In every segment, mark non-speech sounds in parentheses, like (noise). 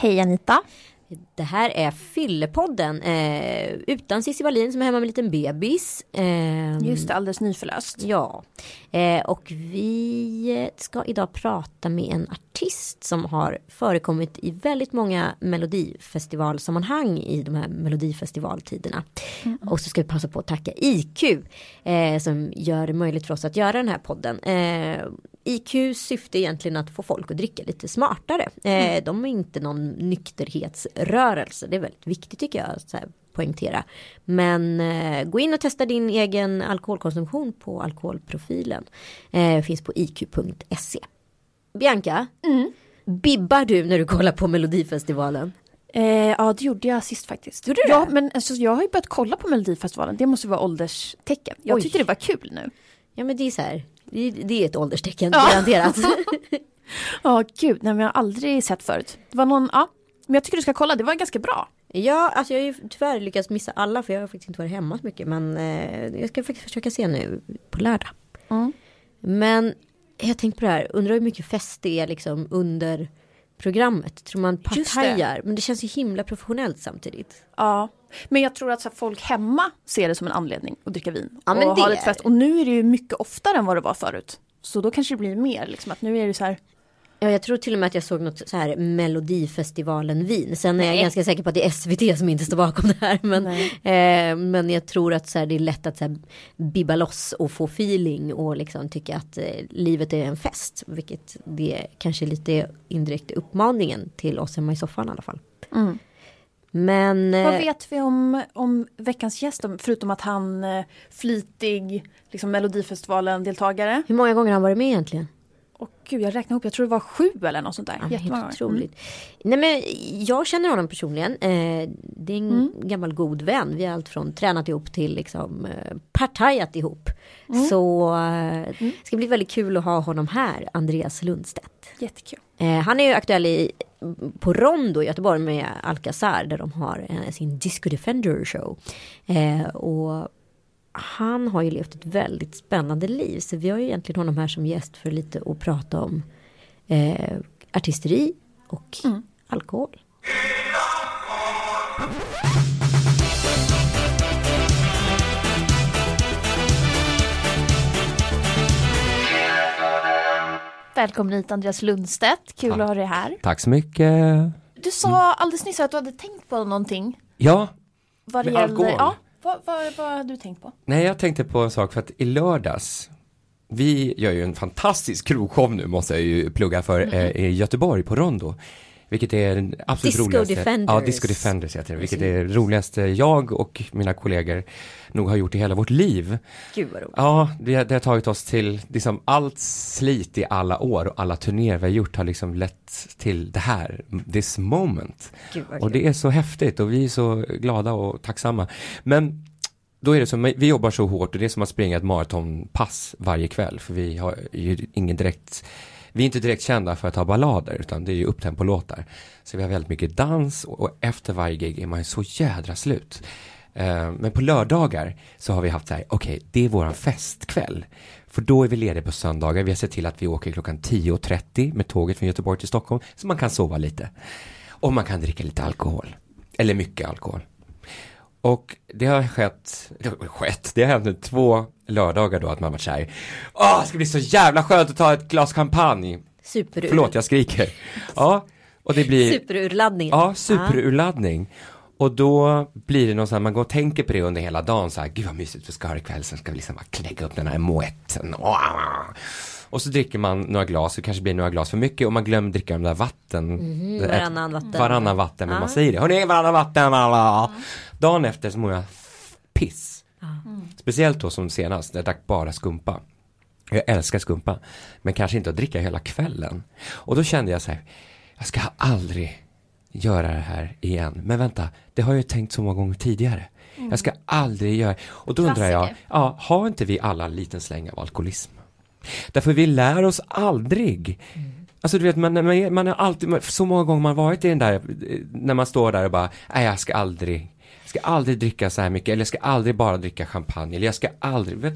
Hej Anita! Det här är Fyllepodden eh, utan Cissi Wallin som är hemma med en liten bebis. Eh, Just det, alldeles nyförlöst. Ja, eh, och vi ska idag prata med en artist som har förekommit i väldigt många melodifestivalsammanhang i de här melodifestivaltiderna. Mm. Och så ska vi passa på att tacka IQ eh, som gör det möjligt för oss att göra den här podden. IQs syfte är egentligen att få folk att dricka lite smartare. Eh, mm. De är inte någon nykterhetsrörelse. Det är väldigt viktigt tycker jag att poängtera. Men eh, gå in och testa din egen alkoholkonsumtion på alkoholprofilen. Eh, finns på iq.se. Bianca, mm. bibbar du när du kollar på Melodifestivalen? Eh, ja det gjorde jag sist faktiskt. Gjorde du ja, men alltså, jag har ju börjat kolla på Melodifestivalen. Det måste vara ålderstecken. Jag Oj. tyckte det var kul nu. Ja men det är så här. Det, är ett ålderstecken ja. garanterat. (laughs) Ja, oh, gud, nej men jag har aldrig sett förut. Det var någon, ja, men jag tycker du ska kolla, det var ganska bra. Ja, alltså jag har ju tyvärr lyckats missa alla för jag har faktiskt inte varit hemma så mycket. Men eh, jag ska faktiskt försöka se nu på lördag. Mm. Men jag tänkte på det här, undrar hur mycket fest det är liksom under programmet. Tror man partajar, men det känns ju himla professionellt samtidigt. Ja, men jag tror att så folk hemma ser det som en anledning att dricka vin. Ja, och ha lite fest. Och nu är det ju mycket oftare än vad det var förut. Så då kanske det blir mer, liksom att nu är det så här Ja, jag tror till och med att jag såg något så här Melodifestivalen vin. Sen är jag ganska säker på att det är SVT som inte står bakom det här. Men, eh, men jag tror att så här, det är lätt att så här, bibba loss och få feeling och liksom tycka att eh, livet är en fest. Vilket det kanske lite är indirekt uppmaningen till oss hemma i soffan i alla fall. Mm. Men, Vad eh, vet vi om, om veckans gäst, förutom att han eh, flitig liksom Melodifestivalen-deltagare? Hur många gånger har han varit med egentligen? Och gud, jag räknade ihop, jag tror det var sju eller något sånt där. Ja, helt otroligt. Mm. Nej men jag känner honom personligen. Eh, det är en mm. gammal god vän. Vi har allt från tränat ihop till liksom eh, partajat ihop. Mm. Så eh, det ska bli väldigt kul att ha honom här, Andreas Lundstedt. Jättekul. Eh, han är ju aktuell i, på Rondo i Göteborg med Alcazar där de har eh, sin Disco Defender show. Och han har ju levt ett väldigt spännande liv. Så vi har ju egentligen honom här som gäst för lite att prata om eh, artisteri och mm. alkohol. Välkommen hit Andreas Lundstedt, kul Tack. att ha dig här. Tack så mycket. Du sa alldeles nyss att du hade tänkt på någonting. Ja, vad det med gäller, alkohol. Ja, vad, vad, vad har du tänkt på? Nej, jag tänkte på en sak för att i lördags vi gör ju en fantastisk krogshow nu måste jag ju plugga för mm. eh, i Göteborg på Rondo. Vilket är absolut Disco roligaste. Defenders. Ja, Disco Defenders heter det. Vilket är roligaste jag och mina kollegor nog har gjort i hela vårt liv. Gud vad roligt. Ja, det, det har tagit oss till liksom allt slit i alla år och alla turnéer vi har gjort har liksom lett till det här, this moment. Gud, och det är så häftigt och vi är så glada och tacksamma. Men då är det som, vi jobbar så hårt och det är som att springa ett maratonpass varje kväll för vi har ju ingen direkt vi är inte direkt kända för att ha ballader utan det är ju upptempolåtar. Så vi har väldigt mycket dans och efter varje gig är man så jädra slut. Eh, men på lördagar så har vi haft så här, okej, okay, det är våran festkväll. För då är vi lediga på söndagar. Vi har sett till att vi åker klockan 10.30 med tåget från Göteborg till Stockholm. Så man kan sova lite. Och man kan dricka lite alkohol. Eller mycket alkohol. Och det har skett, det har skett, det har hänt nu två lördagar då att man varit såhär, åh, det ska bli så jävla skönt att ta ett glas champagne. Superur. Förlåt, jag skriker. Ja, och det blir Superurladdning. Ja, superurladdning. Och då blir det någon sån här, man går och tänker på det under hela dagen så här, gud vad mysigt vi ska ha ikväll, sen ska vi liksom bara knäcka upp den här moetten. Och så dricker man några glas, det kanske blir några glas för mycket och man glömmer dricka de där vatten. Mm, varannan vatten. Varannan vatten, men ah. man säger det. Hörni, varannan vatten, alla. Dagen efter så mår jag piss. Mm. Speciellt då som senast, när jag drack bara skumpa. Jag älskar skumpa, men kanske inte att dricka hela kvällen. Och då kände jag så här, jag ska aldrig göra det här igen. Men vänta, det har jag ju tänkt så många gånger tidigare. Mm. Jag ska aldrig göra, och då Klassiker. undrar jag, ja, har inte vi alla en liten släng av alkoholism? Därför vi lär oss aldrig. Mm. Alltså du vet, man, man, har alltid, så många gånger man varit i den där, när man står där och bara, nej jag ska aldrig ska aldrig dricka så här mycket, eller jag ska aldrig bara dricka champagne, eller jag ska aldrig, vet,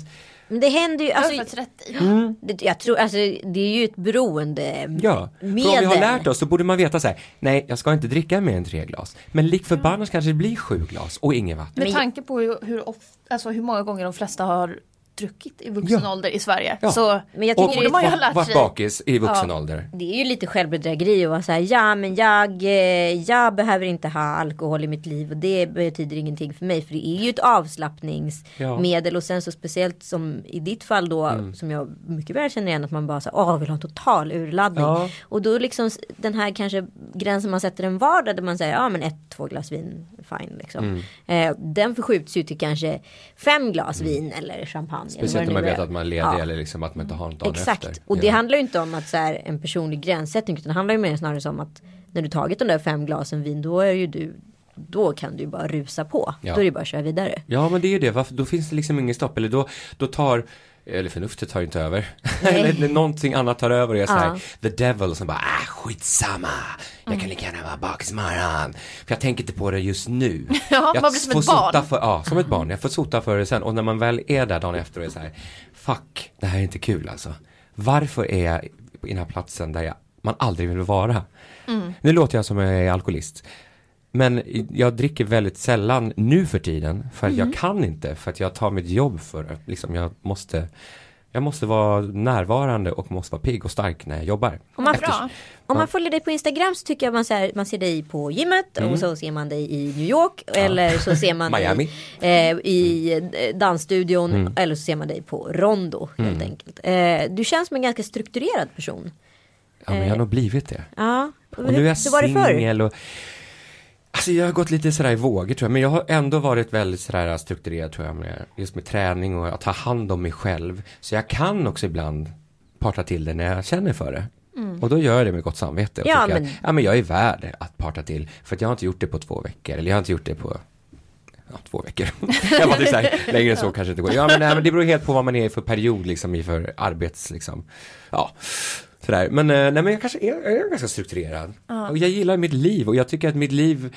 men det händer ju, alltså, mm. jag tror, alltså det är ju ett beroende Ja, medel. för om vi har lärt oss så borde man veta så här, nej jag ska inte dricka mer än tre glas. Men lik förbannat kanske det blir sju glas och inget vatten. Med tanke på hur, hur, ofta, alltså hur många gånger de flesta har druckit i vuxen ja. ålder i Sverige. Ja. Så men jag tycker och man ju lärt sig. bakis i vuxen ja. ålder. Det är ju lite självbedrägeri att vara så här, ja men jag, eh, jag behöver inte ha alkohol i mitt liv och det betyder ingenting för mig. För det är ju ett avslappningsmedel och sen så speciellt som i ditt fall då mm. som jag mycket väl känner igen att man bara så åh vill ha en total urladdning. Och då liksom den här kanske gränsen man sätter en vardag där man säger ja men ett, två glas vin, fine liksom. Mm. Eh, den förskjuts ju till kanske fem glas mm. vin eller champagne. Speciellt när man vet att man är ledig ja. eller liksom att man inte har något dagen Exakt. efter. Och det ja. handlar ju inte om att så här, en personlig gränssättning utan det handlar ju mer snarare om att när du tagit de där fem glasen vin då är ju du då kan du bara rusa på. Ja. Då är det bara att köra vidare. Ja men det är ju det, Varför, då finns det liksom ingen stopp. Eller då, då tar eller förnuftet tar ju inte över. (laughs) eller någonting annat tar över och jag säger ja. the devil som bara, ah skitsamma. Jag kan mm. lika gärna vara bakis imorgon. För jag tänker inte på det just nu. (laughs) Ja, jag man blir som ett barn. För, ja, som ett barn. Jag får sota för det sen. Och när man väl är där dagen efter och är så här, fuck, det här är inte kul alltså. Varför är jag på den här platsen där jag, man aldrig vill vara? Mm. Nu låter jag som jag är alkoholist. Men jag dricker väldigt sällan nu för tiden för att mm. jag kan inte för att jag tar mitt jobb för det. Liksom jag måste jag måste vara närvarande och måste vara pigg och stark när jag jobbar. Om man, Eftersom, om man följer dig på Instagram så tycker jag man ser, man ser dig på gymmet mm. och så ser man dig i New York ja. eller så ser man (laughs) dig eh, i eh, dansstudion mm. eller så ser man dig på Rondo helt mm. enkelt. Eh, du känns som en ganska strukturerad person. Ja men jag har nog blivit det. Ja. Och nu är jag singel och Alltså jag har gått lite sådär i vågor tror jag, men jag har ändå varit väldigt sådär strukturerad tror jag med just med träning och att ta hand om mig själv. Så jag kan också ibland parta till det när jag känner för det. Mm. Och då gör jag det med gott samvete. Och ja, men... Att, ja, men jag är värd att parta till. För att jag har inte gjort det på två veckor. Eller jag har inte gjort det på ja, två veckor. (laughs) jag bara, så här, längre än så (laughs) kanske inte går. Ja, men, nej, men det beror helt på vad man är för period, liksom, i för arbets, liksom. Ja. Sådär. Men, eh, nej, men jag kanske är, jag är ganska strukturerad. Uh. Och jag gillar mitt liv och jag tycker att mitt liv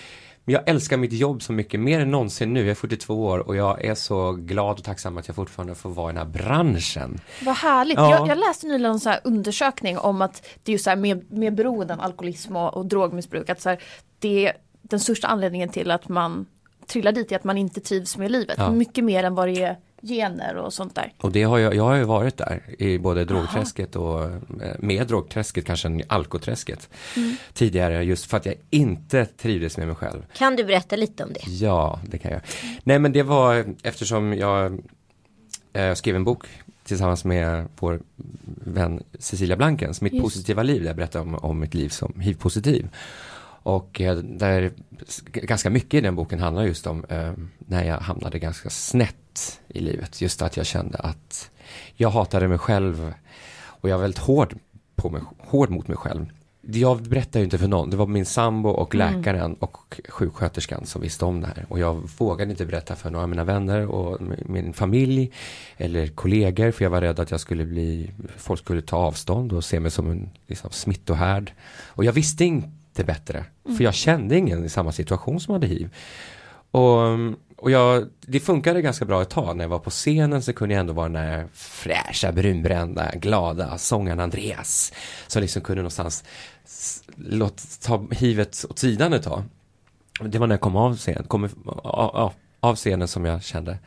jag älskar mitt jobb så mycket, mer än någonsin nu. Jag är 42 år och jag är så glad och tacksam att jag fortfarande får vara i den här branschen. Vad härligt. Ja. Jag, jag, läste nyligen en så undersökning om att det är ju så här med, med beroenden, alkoholism och, och drogmissbruk, att så här, det är den största anledningen till att man trillar dit är att man inte trivs med livet. Ja. Mycket mer än vad det är gener och sånt där. Och det har jag, jag har ju varit där i både drogträsket och eh, med drogträsket kanske än alkoträsket mm. tidigare just för att jag inte trivdes med mig själv. Kan du berätta lite om det? Ja, det kan jag. Nej men det var eftersom jag eh, skrev en bok tillsammans med vår vän Cecilia Blankens, Mitt just. positiva liv, där jag berättar om, om mitt liv som hiv-positiv. Och eh, där ganska mycket i den boken handlar just om eh, när jag hamnade ganska snett i livet. Just att jag kände att jag hatade mig själv och jag var väldigt hård, på mig, hård mot mig själv. Jag berättade ju inte för någon. Det var min sambo och mm. läkaren mm. och sjuksköterskan som visste om det här. Och jag vågade inte berätta för några av mina vänner och min familj eller kollegor. För jag var rädd att jag skulle bli, folk skulle ta avstånd och se mig som en liksom, smittohärd. Och jag visste inte bättre. Mm. För jag kände ingen i samma situation som hade hiv. Och, och jag, det funkade ganska bra ett tag. När jag var på scenen så kunde jag ändå vara den där fräscha, brunbrända, glada sångaren Andreas. Som liksom kunde någonstans låt, ta hivet åt sidan ett tag. Det var när jag kom av scenen, kom, av, av scenen som jag kände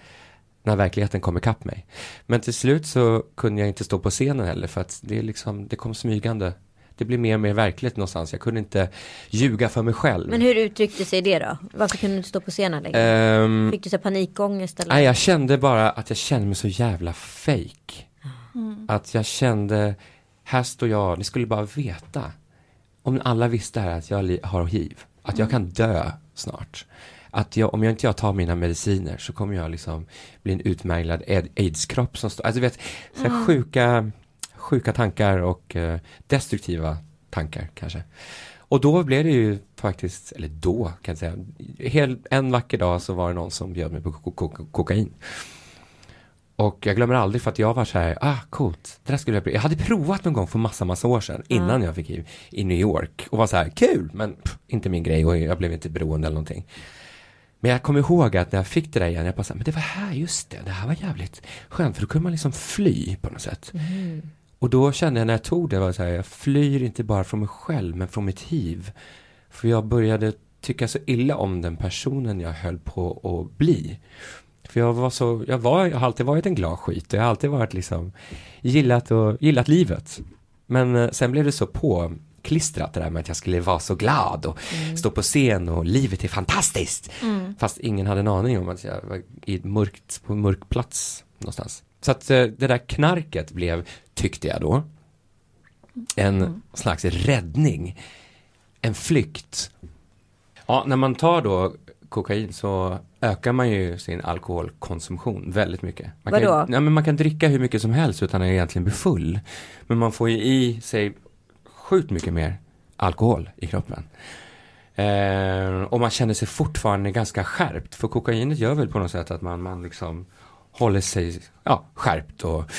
när verkligheten kom ikapp mig. Men till slut så kunde jag inte stå på scenen heller för att det, liksom, det kom smygande det blir mer och mer verkligt någonstans. Jag kunde inte ljuga för mig själv. Men hur uttryckte sig det då? Varför kunde du inte stå på scenen längre? Um, Fick du så panikångest? Eller? Nej, jag kände bara att jag kände mig så jävla fake. Mm. Att jag kände, här står jag, ni skulle bara veta. Om alla visste här att jag har hiv, att jag mm. kan dö snart. Att jag, om jag inte jag tar mina mediciner så kommer jag liksom bli en utmärglad aids-kropp som står, alltså vet, så mm. sjuka sjuka tankar och eh, destruktiva tankar kanske. Och då blev det ju faktiskt, eller då kan jag säga, hel, en vacker dag så var det någon som bjöd mig på kokain. Och jag glömmer aldrig för att jag var så här, ah coolt, det där skulle jag prova. Jag hade provat någon gång för massa, massa år sedan innan mm. jag fick hiv i New York och var så här, kul, men pff, inte min grej och jag blev inte beroende eller någonting. Men jag kommer ihåg att när jag fick det där igen, jag bara så men det var här, just det, det här var jävligt skönt, för då kunde man liksom fly på något sätt. Mm. Och då kände jag när jag tog det, var så här, jag flyr inte bara från mig själv, men från mitt hiv. För jag började tycka så illa om den personen jag höll på att bli. För jag var så, jag var, jag har alltid varit en glad skit jag har alltid varit liksom gillat och gillat livet. Men eh, sen blev det så på klistrat det där med att jag skulle vara så glad och mm. stå på scen och livet är fantastiskt. Mm. Fast ingen hade en aning om att jag var i ett mörkt, på en mörk plats någonstans. Så att eh, det där knarket blev, tyckte jag då, en mm. slags räddning. En flykt. Ja, när man tar då kokain så ökar man ju sin alkoholkonsumtion väldigt mycket. Man Vadå? Kan, ja, men man kan dricka hur mycket som helst utan att egentligen bli full. Men man får ju i sig sjukt mycket mer alkohol i kroppen. Eh, och man känner sig fortfarande ganska skärpt. För kokainet gör väl på något sätt att man, man liksom håller sig ja, skärpt och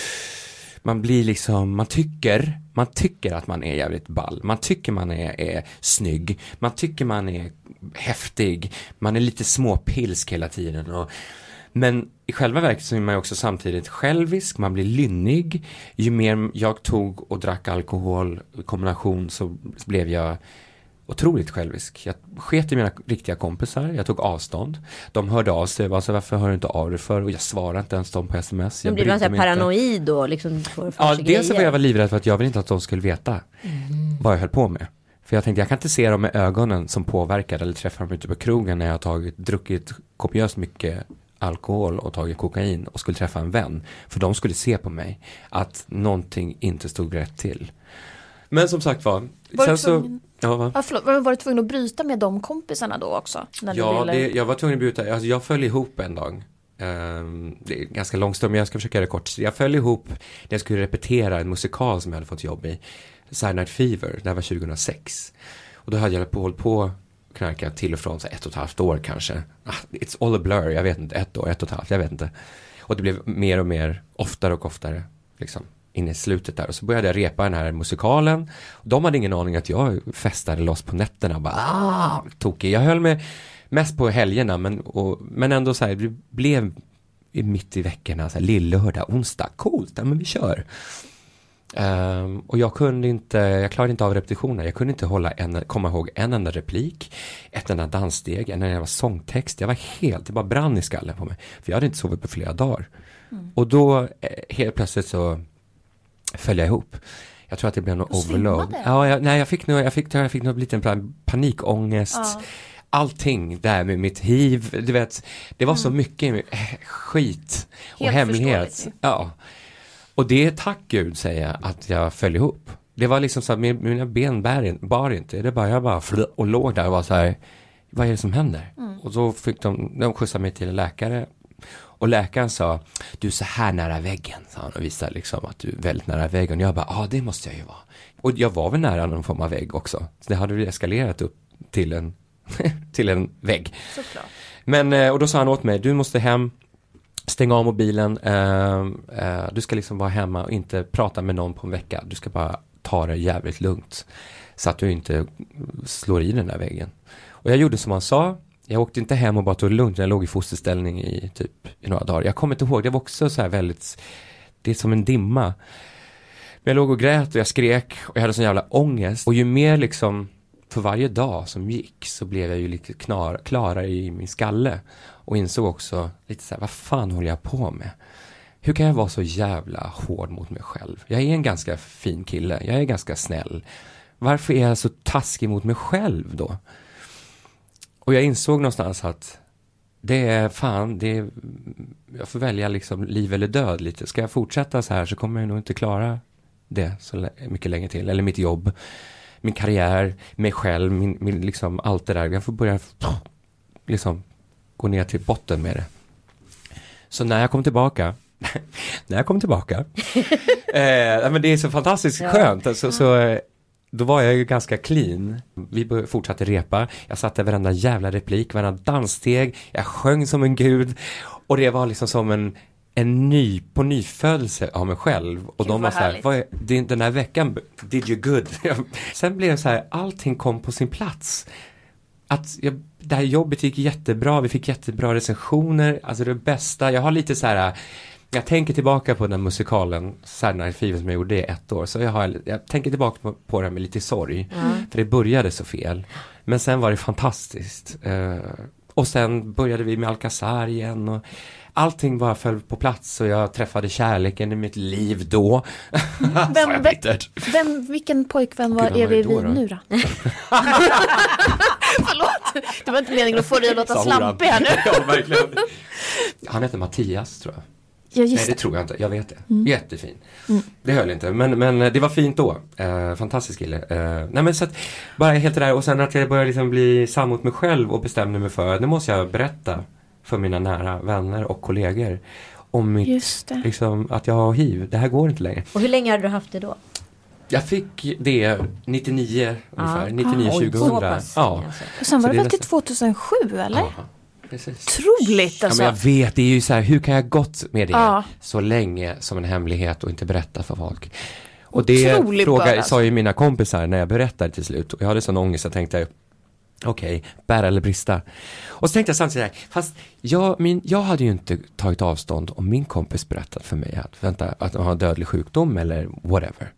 man blir liksom, man tycker, man tycker att man är jävligt ball. Man tycker man är, är snygg. Man tycker man är häftig. Man är lite småpilsk hela tiden. Och, men i själva verket så är man ju också samtidigt självisk, man blir lynnig. Ju mer jag tog och drack alkohol i kombination så blev jag otroligt självisk. Jag sket i mina riktiga kompisar, jag tog avstånd. De hörde av sig, alltså, varför hör du inte av dig för? Och jag svarade inte ens dem på sms. Men blir man så paranoid då? Liksom, för, för ja, dels så var jag livrädd för att jag ville inte att de skulle veta mm. vad jag höll på med. För jag tänkte, jag kan inte se dem med ögonen som påverkar eller träffa dem ute på krogen när jag har tagit, druckit kopiöst mycket alkohol och tagit kokain och skulle träffa en vän. För de skulle se på mig att någonting inte stod rätt till. Men som sagt var. Var sen så, ja, va? ja, förlåt, var du tvungen att bryta med de kompisarna då också? Ja, ville... det, jag var tvungen att bryta. Alltså, jag föll ihop en dag. Um, det är ganska långt men jag ska försöka göra det kort. Jag föll ihop när jag skulle repetera en musikal som jag hade fått jobb i. Night Fever, det här var 2006. Och då hade jag hållit på knarkat till och från så ett och ett halvt år kanske. Ah, it's all a blur, jag vet inte, ett år, ett och ett halvt, jag vet inte. Och det blev mer och mer, oftare och oftare, liksom in i slutet där. Och så började jag repa den här musikalen. De hade ingen aning att jag festade loss på nätterna. Bara, ah, tokig. Jag höll mig mest på helgerna men, och, men ändå så här, det blev mitt i veckorna, så här, lillördag, onsdag, coolt, ja, men vi kör. Um, och jag kunde inte, jag klarade inte av repetitioner. Jag kunde inte hålla en, komma ihåg en enda replik, ett enda danssteg, en enda sångtext. Jag var helt, det bara brann i skallen på mig. För jag hade inte sovit på flera dagar. Mm. Och då eh, helt plötsligt så föll jag ihop. Jag tror att det blev någon overload. Ja, jag, nej, jag fick nog, jag fick, jag fick nog liten panikångest. Ja. Allting där med mitt hiv, du vet, det var mm. så mycket skit och Helt hemlighet. Ja. Och det är tack gud säger jag att jag föll ihop. Det var liksom så att mina ben bär, bar inte. Det bara, jag bara och låg där och var så här, vad är det som händer? Mm. Och så fick de, de skjutsade mig till en läkare. Och läkaren sa, du är så här nära väggen, sa han och visade liksom att du är väldigt nära väggen. Och jag bara, ja det måste jag ju vara. Och jag var väl nära någon form av vägg också. Så det hade väl eskalerat upp till en, (laughs) till en vägg. Såklart. Men, eh, och då sa han åt mig, du måste hem, Stäng av mobilen, eh, eh, du ska liksom vara hemma och inte prata med någon på en vecka. Du ska bara ta det jävligt lugnt. Så att du inte slår i den där väggen. Och jag gjorde som han sa. Jag åkte inte hem och bara tog det lugnt. Jag låg i fosterställning i typ i några dagar. Jag kommer inte ihåg, det var också så här väldigt, det är som en dimma. Men jag låg och grät och jag skrek och jag hade sån jävla ångest. Och ju mer liksom, för varje dag som gick så blev jag ju lite knar, klarare i min skalle. Och insåg också lite så här, vad fan håller jag på med? Hur kan jag vara så jävla hård mot mig själv? Jag är en ganska fin kille, jag är ganska snäll. Varför är jag så taskig mot mig själv då? Och jag insåg någonstans att det är fan, det är, jag får välja liksom liv eller död lite. Ska jag fortsätta så här så kommer jag nog inte klara det så mycket länge till. Eller mitt jobb, min karriär, mig själv, min, min liksom allt det där. Jag får börja liksom gå ner till botten med det. Så när jag kom tillbaka, (laughs) när jag kom tillbaka, (laughs) eh, men det är så fantastiskt skönt, alltså, så, då var jag ju ganska clean. Vi fortsatte repa, jag satte varenda jävla replik, varenda danssteg, jag sjöng som en gud och det var liksom som en en ny, på nyfödelse av mig själv. Och Gud, de var så här, vad är, den här veckan, did you good? (laughs) Sen blev det så här, allting kom på sin plats. att jag, det här jobbet gick jättebra, vi fick jättebra recensioner, alltså det bästa, jag har lite så här jag tänker tillbaka på den musikalen Saturday Night Fever som jag gjorde i ett år. Så jag, har, jag tänker tillbaka på, på det med lite sorg. Mm. För det började så fel. Men sen var det fantastiskt. Uh, och sen började vi med Alcazar igen. Och allting bara föll på plats och jag träffade kärleken i mitt liv då. (laughs) Vem, vem, vem, vilken pojkvän var, är vi vid nu då? (laughs) Förlåt, det var inte meningen att få dig att låta slampig här nu. (laughs) ja, verkligen. Han heter Mattias tror jag. Ja, Nej, det tror jag inte. Jag vet det. Mm. Jättefin. Mm. Det höll inte, men, men det var fint då. Eh, fantastisk kille. Eh, nej, men så att, bara helt det där och sen att jag började liksom bli sann mot mig själv och bestämde mig för att nu måste jag berätta för mina nära vänner och kollegor om mitt, liksom, att jag har hiv. Det här går inte längre. Och hur länge hade du haft det då? Jag fick det 99 ah. ungefär, 99 ah, 2000. Pass, ja. Och sen var det väl till 2007 eller? Aha. Precis. Otroligt alltså. Ja, men alltså. jag vet, det är ju så här, hur kan jag gått med det ja. så länge som en hemlighet och inte berätta för folk? Och det fråga, alltså. sa ju mina kompisar när jag berättade till slut och jag hade sån ångest, jag tänkte Okej, okay, bära eller brista. Och så tänkte jag samtidigt, fast jag, min, jag hade ju inte tagit avstånd om min kompis berättat för mig att, vänta, att de har en dödlig sjukdom eller whatever.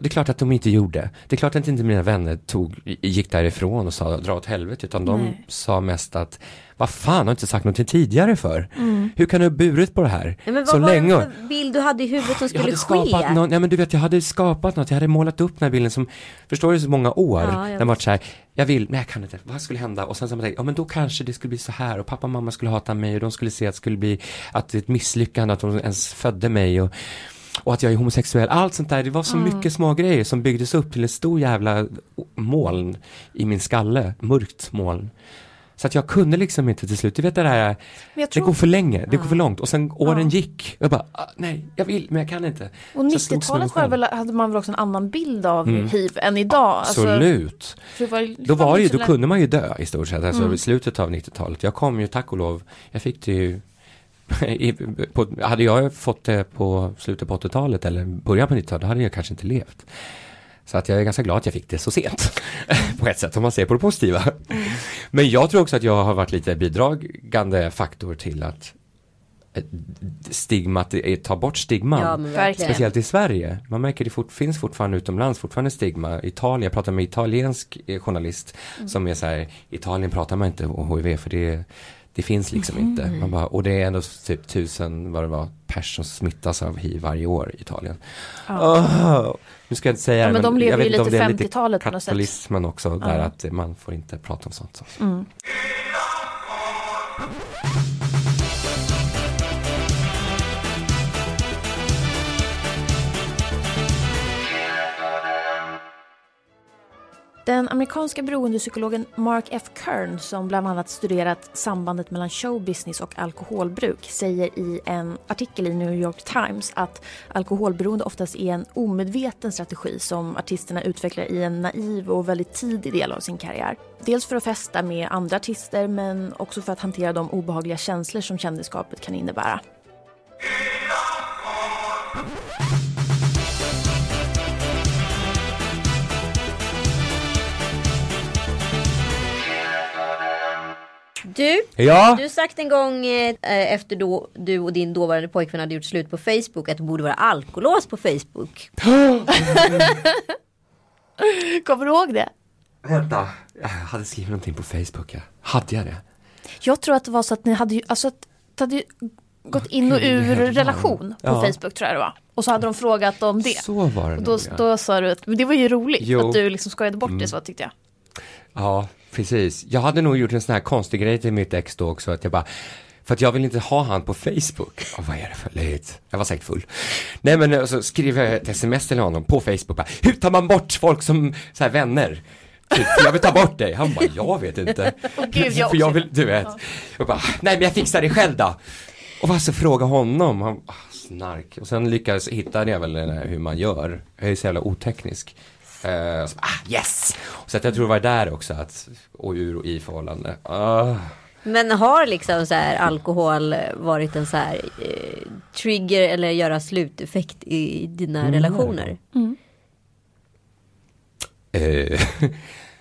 Och det är klart att de inte gjorde. Det är klart att inte mina vänner tog, gick därifrån och sa dra åt helvete, utan de Nej. sa mest att vad fan har inte sagt någonting tidigare för? Mm. Hur kan du ha burit på det här ja, men vad så var länge? det för bild du hade i huvudet som skulle ske? Någon, ja men du vet jag hade skapat något, jag hade målat upp den här bilden som, förstår du så många år, ja, den varit så här, jag vill, men jag kan inte, vad skulle hända? Och sen så man tänkt, ja men då kanske det skulle bli så här och pappa och mamma skulle hata mig och de skulle se att det skulle bli, att det är ett misslyckande att de ens födde mig och och att jag är homosexuell, allt sånt där, det var så mm. mycket små grejer som byggdes upp till en stor jävla moln i min skalle, mörkt moln. Så att jag kunde liksom inte till slut, du vet det tror... det går för länge, det går för långt och sen åren gick. Jag bara, ah, nej, jag vill men jag kan inte. Och 90-talet var väl, hade man väl också en annan bild av mm. hiv än idag? Alltså, Absolut. Alltså, var, då var ju, då kunde man ju dö i stort sett, alltså mm. i slutet av 90-talet. Jag kom ju tack och lov, jag fick det ju (laughs) på, hade jag fått det på slutet på 80-talet eller början på 90-talet, då hade jag kanske inte levt. Så att jag är ganska glad att jag fick det så sent. (laughs) på ett sätt om man ser på det positiva. Mm. Men jag tror också att jag har varit lite bidragande faktor till att eh, stigmat, ta bort stigman. Ja, Speciellt i Sverige. Man märker det fort, finns fortfarande utomlands, fortfarande stigma. Italien, jag pratade med italiensk eh, journalist mm. som är så här, Italien pratar man inte om HIV för det det finns liksom mm. inte. Man bara, och det är ändå typ tusen, vad det var, pers som smittas av hiv varje år i Italien. Ja. Oh, nu ska jag inte säga ja, men de lever ju lite 50-talet på något sätt. Kapitalismen också, där att man får inte prata om sånt. Så. Mm. Den amerikanska beroendepsykologen Mark F. Kern som bland annat studerat sambandet mellan showbusiness och alkoholbruk säger i en artikel i New York Times att alkoholberoende oftast är en omedveten strategi som artisterna utvecklar i en naiv och väldigt tidig del av sin karriär. Dels för att festa med andra artister men också för att hantera de obehagliga känslor som kändisskapet kan innebära. Du, ja? du sagt en gång eh, efter då du och din dåvarande pojkvän hade gjort slut på Facebook att det borde vara alkolås på Facebook. (gasps) Kommer du ihåg det? Vänta, jag hade skrivit någonting på Facebook. Ja. Hade jag det? Jag tror att det var så att ni hade, alltså att det hade gått in och ur relation på ja. Facebook tror jag det var. Och så hade de frågat om det. Så var det och då, nog, ja. då sa du att, men det var ju roligt jo. att du liksom skojade bort mm. det så tyckte jag. Ja, Precis. Jag hade nog gjort en sån här konstig grej till mitt ex då också, att jag bara för att jag vill inte ha han på Facebook. Oh, vad är det för löjligt? Jag var säkert full. Nej men så alltså, skriver jag ett sms till honom på Facebook. Bara, Hur tar man bort folk som så här, vänner? Typ, jag vill ta bort dig. Han bara, jag vet inte. (laughs) Oh, Gud, jag för jag vill, du vet. Jag bara, nej men jag fixar det själv då. Och vad så fråga honom. Han, ah, snark. Och sen lyckades hitta jag väl hur man gör. Jag är så jävla oteknisk. Uh, så, ah, yes! Så att jag tror det var där också att, och ur och i förhållande. Uh. Men har liksom så här alkohol varit en så här eh, trigger eller göra sluteffekt i dina mm. relationer? Mm. Uh, (laughs)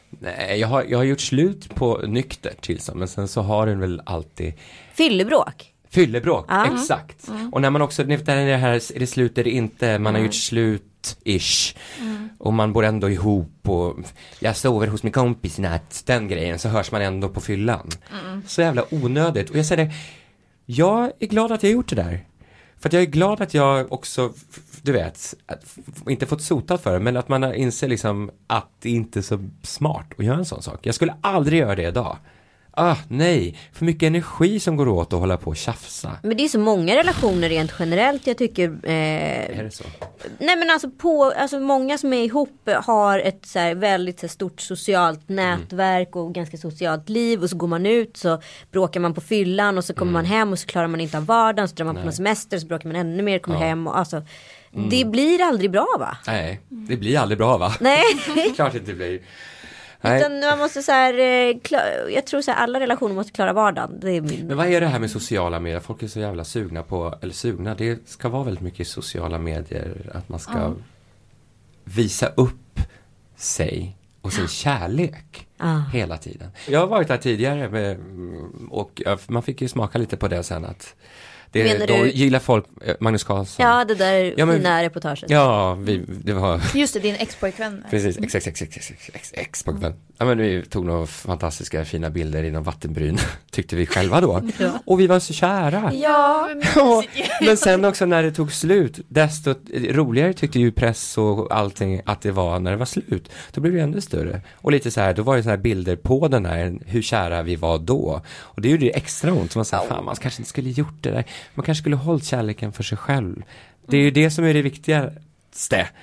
Nej, jag har, jag har gjort slut på nykter tillstånd, men sen så har den väl alltid Fyllebråk? Fyllebråk, ah. exakt. Mm. Och när man också, när det här, är det slut, är det inte, man mm. har gjort slut, ish. Mm. Och man bor ändå ihop och jag sover hos min kompis i natt, den grejen, så hörs man ändå på fyllan. Mm. Så jävla onödigt. Och jag säger det, jag är glad att jag gjort det där. För att jag är glad att jag också, du vet, inte fått sotat för det, men att man inser liksom att det inte är så smart att göra en sån sak. Jag skulle aldrig göra det idag ah, nej, för mycket energi som går åt att hålla på och tjafsa. Men det är så många relationer rent generellt jag tycker. Eh, är det så? Nej men alltså på, alltså många som är ihop har ett så här, väldigt så här, stort socialt nätverk mm. och ganska socialt liv och så går man ut så bråkar man på fyllan och så kommer mm. man hem och så klarar man inte av vardagen så drar man nej. på någon semester så bråkar man ännu mer, kommer ja. hem och alltså mm. Det blir aldrig bra va? Nej, det blir aldrig bra va? Nej. (laughs) Klart det inte blir. Utan man måste så här, eh, jag tror så här, alla relationer måste klara vardagen. Det är min... Men vad är det här med sociala medier? Folk är så jävla sugna på, eller sugna, det ska vara väldigt mycket sociala medier. Att man ska mm. visa upp sig och sin kärlek ah. hela tiden. Jag har varit där tidigare med, och man fick ju smaka lite på det sen att det, Menar då du? gillar folk eh, Magnus Carlsson. Ja, det där ja, men, fina reportaget. Ja, vi, det var... Just det, din ex-pojkvän. Precis, ex, ex, ex, ex, ex, ex, ex-pojkvän. Ja, men vi tog några fantastiska fina bilder i någon vattenbryn, (laughs) tyckte vi själva då. (laughs) Ja. Och vi var så kära. Ja, (laughs) men sen också när det tog slut, desto roligare tyckte ju press och allting att det var när det var slut. Då blev det ännu större. Och lite så här, då var det så här bilder på den här, hur kära vi var då. Och det gjorde det extra ont, så man sa, fan man kanske inte skulle gjort det där. Man kanske skulle hållit kärleken för sig själv. Det är ju det som är det viktiga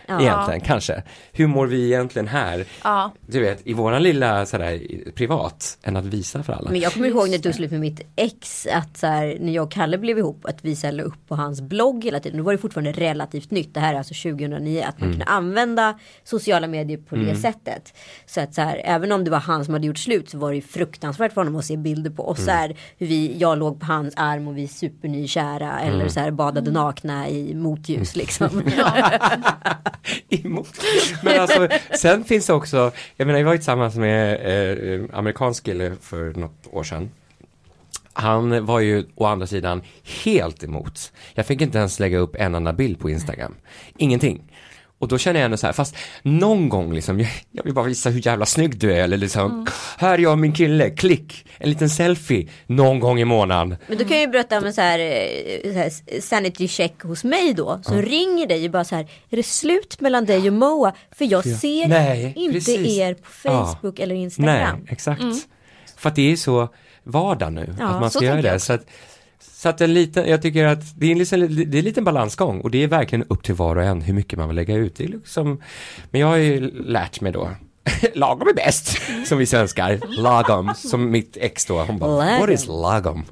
ja. egentligen kanske. Hur mår vi egentligen här? Ja. Du vet, i våran lilla sådär privat, än att visa för alla. Men jag kommer ihåg när tog slut med mitt ex, att så här, när jag och Kalle blev ihop, att vi la upp på hans blogg hela tiden. Då var det fortfarande relativt nytt, det här är alltså 2009, att man mm. kunde använda sociala medier på mm. det sättet. Så att så här, även om det var han som hade gjort slut så var det ju fruktansvärt för honom att se bilder på oss. Mm. Så här, hur vi, jag låg på hans arm och vi supernykära eller mm. så här badade nakna i motljus liksom. (laughs) (laughs) Emot. Men alltså, sen finns det också, jag menar jag var tillsammans med eh, eh, amerikansk kille för något år sedan. Han var ju å andra sidan helt emot. Jag fick inte ens lägga upp en enda bild på Instagram. Ingenting. Och då känner jag ändå så här, fast någon gång liksom, jag, jag vill bara visa hur jävla snygg du är, eller liksom, mm. här är jag och min kille, klick, en liten selfie, någon gång i månaden. Men du kan ju berätta om en så här, eh, så här sanity check hos mig då, som mm. ringer dig och bara så här, är det slut mellan dig och Moa? För jag ser Nej, inte precis. er på Facebook ja. eller Instagram. Nej, exakt. Mm. För att det är så vardag nu, ja, att man ska göra det. Så att, så att en liten, jag tycker att det är en liten, det är en liten balansgång och det är verkligen upp till var och en hur mycket man vill lägga ut. Det är liksom, men jag har ju lärt mig då (laughs) lagom är bäst, (laughs) som vi svenskar. Lagom, som mitt ex då, hon bara, lagom. what is lagom?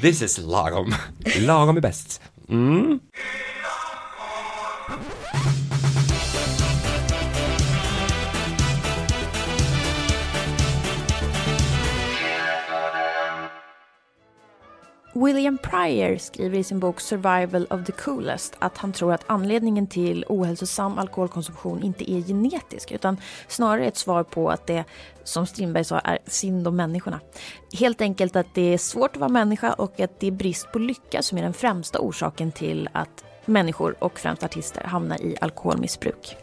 This is lagom. Lagom är bäst. Mm. William Pryor skriver i sin bok Survival of the Coolest att han tror att anledningen till ohälsosam alkoholkonsumtion inte är genetisk utan snarare ett svar på att det, som Strindberg sa, är synd om människorna. Helt enkelt att det är svårt att vara människa och att det är brist på lycka som är den främsta orsaken till att människor och främst artister hamnar i alkoholmissbruk.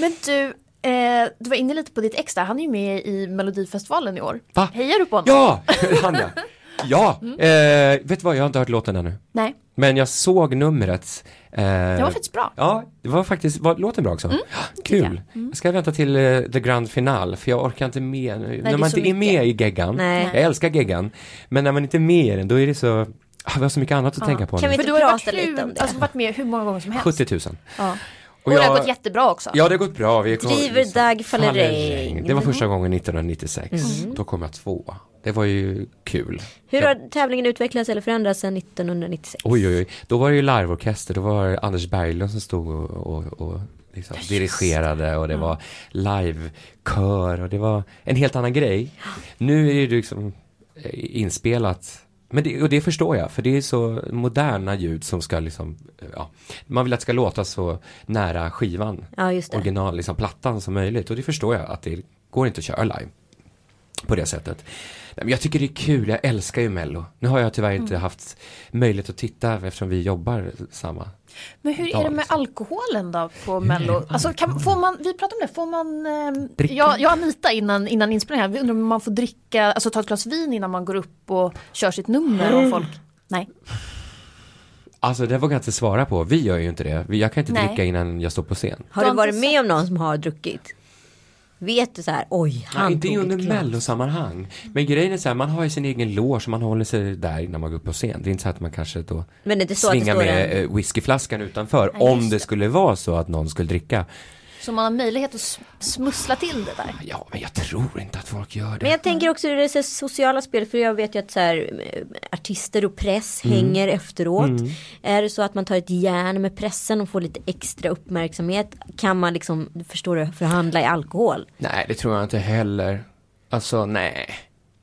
Men du, eh, du var inne lite på ditt ex där. Han är ju med i Melodifestivalen i år. Va? Hejar du på honom? Ja, (laughs) han ja. Ja, mm. eh, vet du vad, jag har inte hört låten ännu. Nej. Men jag såg numret. Eh, det var faktiskt bra. Ja, det var faktiskt, var låten bra också? Mm, Kul. Jag. Mm. jag. ska vänta till uh, the grand final, för jag orkar inte med. Nej, när man inte mycket. är med i geggan, Nej. jag älskar geggan, men när man inte är med i den, då är det så, ah, vi har så mycket annat att ja. tänka på. Kan nu. vi inte prata lite om det? Alltså varit med hur många gånger som helst. 70 000. Ja. Och, och det har gått jättebra också. Ja, det har gått bra. Vi Driver liksom, Dag faller regn. Det var första gången 1996. Mm. Då kom jag två. Det var ju kul. Hur har tävlingen utvecklats eller förändrats sedan 1996? Oj, oj, oj. Då var det ju liveorkester. Då var det Anders Berglund som stod och, och, och liksom dirigerade och det ja. var livekör och det var en helt annan grej. Nu är det liksom inspelat men det, och det förstår jag, för det är så moderna ljud som ska liksom, ja, man vill att det ska låta så nära skivan, ja, original, liksom plattan som möjligt. Och det förstår jag att det går inte att köra live på det sättet. Men jag tycker det är kul, jag älskar ju Mello. Nu har jag tyvärr inte mm. haft möjlighet att titta eftersom vi jobbar samma men hur är det med liksom. alkoholen då på Mello? Alltså, kan, får man, vi pratade om det, får man... Eh, jag, jag Anita innan, innan inspelningen, vi undrar om man får dricka, alltså ta ett glas vin innan man går upp och kör sitt nummer och folk... Nej. Alltså det vågar jag inte svara på, vi gör ju inte det. Jag kan inte Nej. dricka innan jag står på scen. Har du varit med om någon som har druckit? Vet du så här, oj, han Nej, inte tog under mellosammanhang. Men grejen är så här, man har ju sin egen loge, man håller sig där när man går upp på scen. Det är inte så att man kanske då Men det är så svingar med en... whiskyflaskan utanför. Ja, om det skulle vara så att någon skulle dricka. Så man har möjlighet att smussla till det där. Ja, men jag tror inte att folk gör det. Men jag tänker också det är sociala spel. För jag vet ju att så här, eh, artister och press mm. hänger efteråt. Mm. Är det så att man tar ett järn med pressen och får lite extra uppmärksamhet. Kan man liksom, förstår du, förhandla i alkohol? Nej, det tror jag inte heller. Alltså, nej.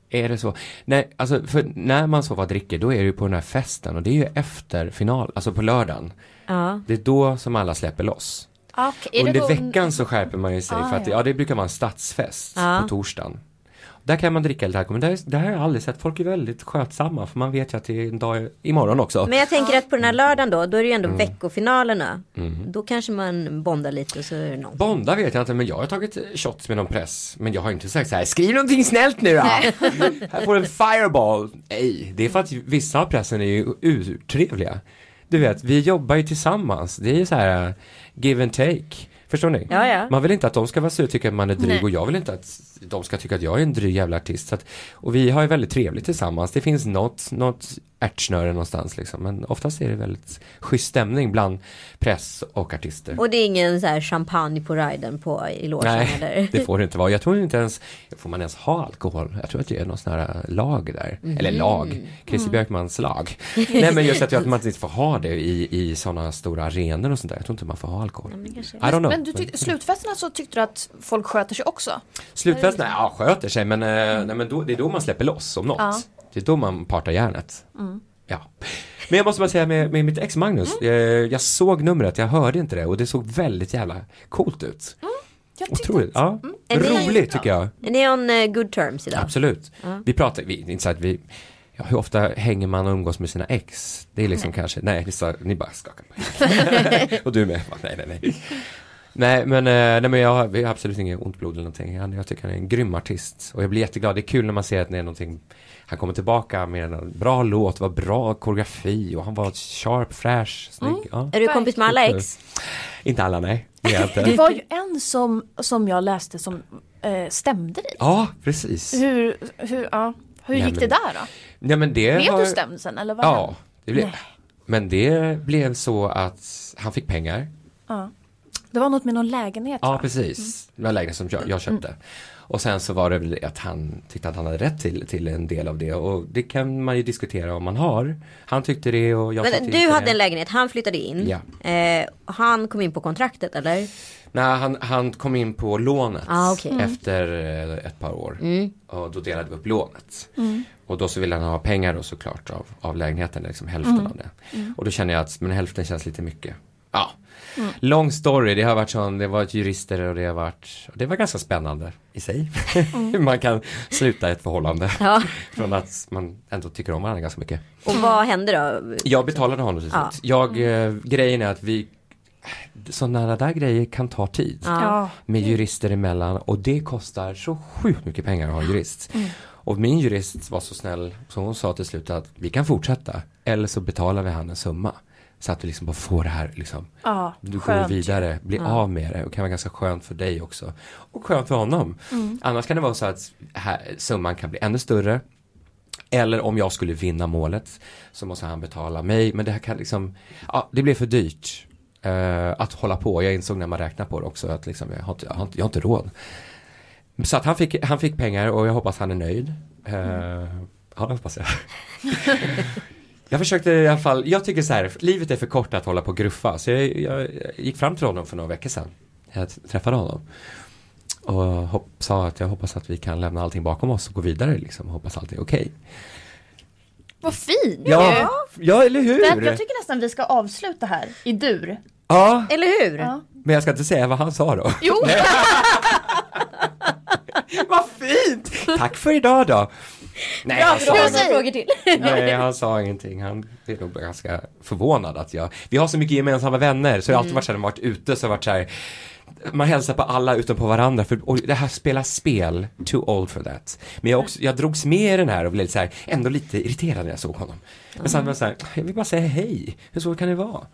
Är det så? Nej, alltså för när man så var dricker då är det ju på den här festen och det är ju efter final, alltså på lördagen. Ja. Det är då som alla släpper loss. Okay, Under då... veckan så skärper man ju sig ah, för att ja. ja. det brukar vara en stadsfest ah. på torsdagen. Där kan man dricka lite alkohol, men det, det här har jag aldrig sett. Folk är väldigt skötsamma för man vet ju att det är en dag imorgon också. Men jag tänker att på den här lördagen då, då är det ju ändå mm. veckofinalerna. Mm. Då kanske man bondar lite och så är det någon. Bonda vet jag inte, men jag har tagit shots med någon press. Men jag har inte sagt så här, skriv någonting snällt nu då. (laughs) här får du en fireball. Nej, det är för att vissa av pressen är ju urtrevliga. Du vet, vi jobbar ju tillsammans. Det är ju så här give and take. Förstår ni? Ja, ja. Man vill inte att de ska vara sur och tycka att man är dryg Nej. och jag vill inte att de ska tycka att jag är en dryg jävla artist. Att, och vi har ju väldigt trevligt tillsammans. Det finns något, något ärtsnöre någonstans liksom. Men oftast är det väldigt schysst stämning bland press och artister. Och det är ingen så här champagne på riden på i logen Nej, eller? (laughs) det får det inte vara. Jag tror inte ens, får man ens ha alkohol? Jag tror att det är någon sån här lag där. Mm. Eller lag, Christer mm. Björkmans lag. Nej men just att, att man inte får ha det i, i sådana stora arenor och sånt där. Jag tror inte man får ha alkohol. Ja, I don't know. Men du tyckte, slutfesterna så tyckte du att folk sköter sig också? Slutfesterna, ja sköter sig men, mm. nej, men då, det är då man släpper loss om något. Ja. Det är då man partar järnet. Mm. Ja. Men jag måste bara säga med, med mitt ex Magnus, mm. jag, jag, såg numret, jag hörde inte det och det såg väldigt jävla coolt ut. Mm. Jag Otroligt, ja. Mm. Roligt tycker jag. Är ni on uh, good terms idag? Absolut. Vi pratar, vi, inte så att vi, ja, hur ofta hänger man och umgås med sina ex? Det är liksom nej. kanske, nej, ni, sa, ni bara skakar på (laughs) Och du med, nej, nej, nej. Nej men, eh, nej, men jag har absolut inget ont blod eller någonting. Jag tycker han är en grym artist. Och jag blir jätteglad. Det är kul när man ser att det är någonting han kommer tillbaka med en bra låt, var bra koreografi och han var sharp, fräsch, snygg. Mm. Ja. Är du kompis med alla ex? Inte alla, nej. Det, det var ju en som, som jag läste som eh, stämde dig. Ja, precis. Hur, hur, ja. hur gick men, det där då? Ja, men det blev har... du stämd sen eller? Vad ja, det blev Men det blev så att han fick pengar. Ja. Det var något med någon lägenhet Ja, precis. Mm. Det var en lägenhet som jag, jag köpte. Mm. Och sen så var det väl att han tyckte att han hade rätt till, till en del av det och det kan man ju diskutera om man har. Han tyckte det och jag Men du hade det. en lägenhet, han flyttade in. Ja. Eh, han kom in på kontraktet eller? Nej, han, han kom in på lånet ah, okay. mm. efter eh, ett par år. Mm. Och då delade vi upp lånet. Mm. Och då så ville han ha pengar då såklart av, av lägenheten, liksom hälften mm. av det. Mm. Och då kände jag att men hälften känns lite mycket. Ja, Mm. Lång story, det har varit sån, det varit jurister och det har varit, det var ganska spännande i sig. Mm. (laughs) Hur man kan sluta ett förhållande. Ja. Från att man ändå tycker om varandra ganska mycket. Och vad hände då? Jag betalade honom till slut. Ja. Jag, eh, grejen är att vi sådana där grejer kan ta tid. Ja. Med jurister emellan och det kostar så sjukt mycket pengar att ha en jurist. Mm. Och min jurist var så snäll så hon sa till slut att vi kan fortsätta eller så betalar vi han en summa. Så att du liksom bara får det här liksom. Ja, du går vidare, blir ja. av med det och kan vara ganska skönt för dig också. Och skönt för honom. Mm. Annars kan det vara så att här, summan kan bli ännu större. Eller om jag skulle vinna målet så måste han betala mig. Men det här kan liksom, ja det blir för dyrt. Uh, att hålla på. Jag insåg när man räknar på det också att liksom, jag, har inte, jag, har inte, jag har inte råd. Så att han fick, han fick pengar och jag hoppas han är nöjd. Uh, mm. Ja, det hoppas jag. (laughs) Jag försökte i alla fall, jag tycker så här, livet är för kort att hålla på och gruffa. Så jag, jag, gick fram till honom för några veckor sedan. Jag träffade honom. och hopp, sa att jag hoppas att vi kan lämna allting bakom oss och gå vidare liksom. Hoppas allt är okej. Okay. Vad fint! Ja, ja eller hur? jag tycker nästan vi ska avsluta här i dur. Ja. Eller hur? Ja. Men jag ska inte säga vad han sa då. Jo! (laughs) (laughs) vad fint! Tack för idag då. Nej, Bra, han sa några frågor till. (laughs) Nej, han sa ingenting. Han är nog ganska förvånad att jag, vi har så mycket gemensamma vänner så jag har alltid mm. varit så här, varit ute så varit så här man hälsar på alla utom på varandra för och det här spelar spel, too old for that. Men jag, också, jag drogs med i den här och blev så här, ändå lite irriterad när jag såg honom. Men sen var jag så här, jag vill bara säga hej, hur svårt kan det vara?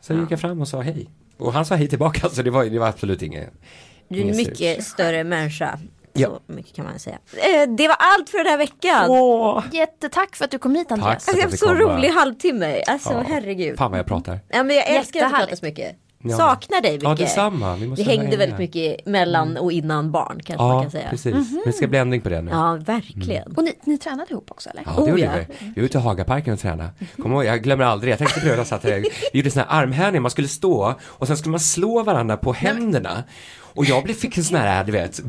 Så ja. gick jag fram och sa hej. Och han sa hej tillbaka (laughs) så det var, det var absolut inget. Du är en mycket större människa. Så mycket kan man säga. Eh, det var allt för den här veckan. Åh. Jättetack för att du kom hit Andreas. Tack alltså, jag så rolig halvtimme. Alltså ja. herregud. Fan vad jag pratar. Ja, men jag älskar att prata så mycket. Ja. Saknar dig mycket. Ja detsamma. Vi, vi hängde väldigt mycket mellan mm. och innan barn kanske ja, man kan säga. precis. Mm -hmm. Det ska bli ändring på det nu. Ja verkligen. Mm. Och ni, ni tränade ihop också eller? Ja det oh, gjorde ja. vi. Vi var ute i Hagaparken och tränade. Kommer ihåg, jag glömmer aldrig, jag tänkte på det, så vi gjorde sådana här armhävningar, man skulle stå och sen skulle man slå varandra på händerna. Och jag blev, fick en sån här, du vet,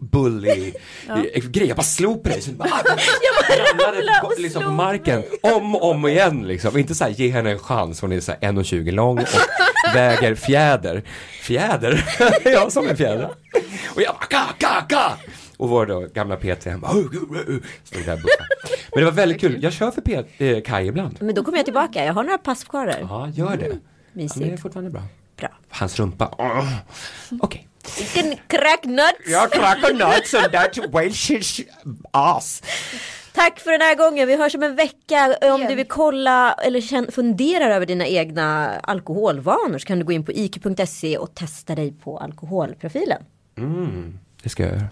bully (laughs) ja. grej. Jag bara slog på dig. Så bara, (laughs) jag ramlade på, liksom på marken (laughs) om och om igen liksom. Inte så här, ge henne en chans. Hon är så här 1,20 lång och väger fjäder. Fjäder? ja, som en fjäder. Och jag bara, ka, ka, ka. Och vår då gamla PT, han bara, stod där Men det var väldigt kul. Jag kör för P eh, Kaj ibland. Men då kommer jag tillbaka. Jag har några pass kvar där. Ja, gör det. Mm, mysigt. Ja, men det är fortfarande bra. Bra. Hans rumpa. Okej. Okay. Vilken crack nuts. Ja, crack nuts and that Welsh ass. Tack för den här gången. Vi hörs om en vecka. Om du vill kolla eller funderar över dina egna alkoholvanor så kan du gå in på iq.se och testa dig på alkoholprofilen. Mm, det ska jag göra.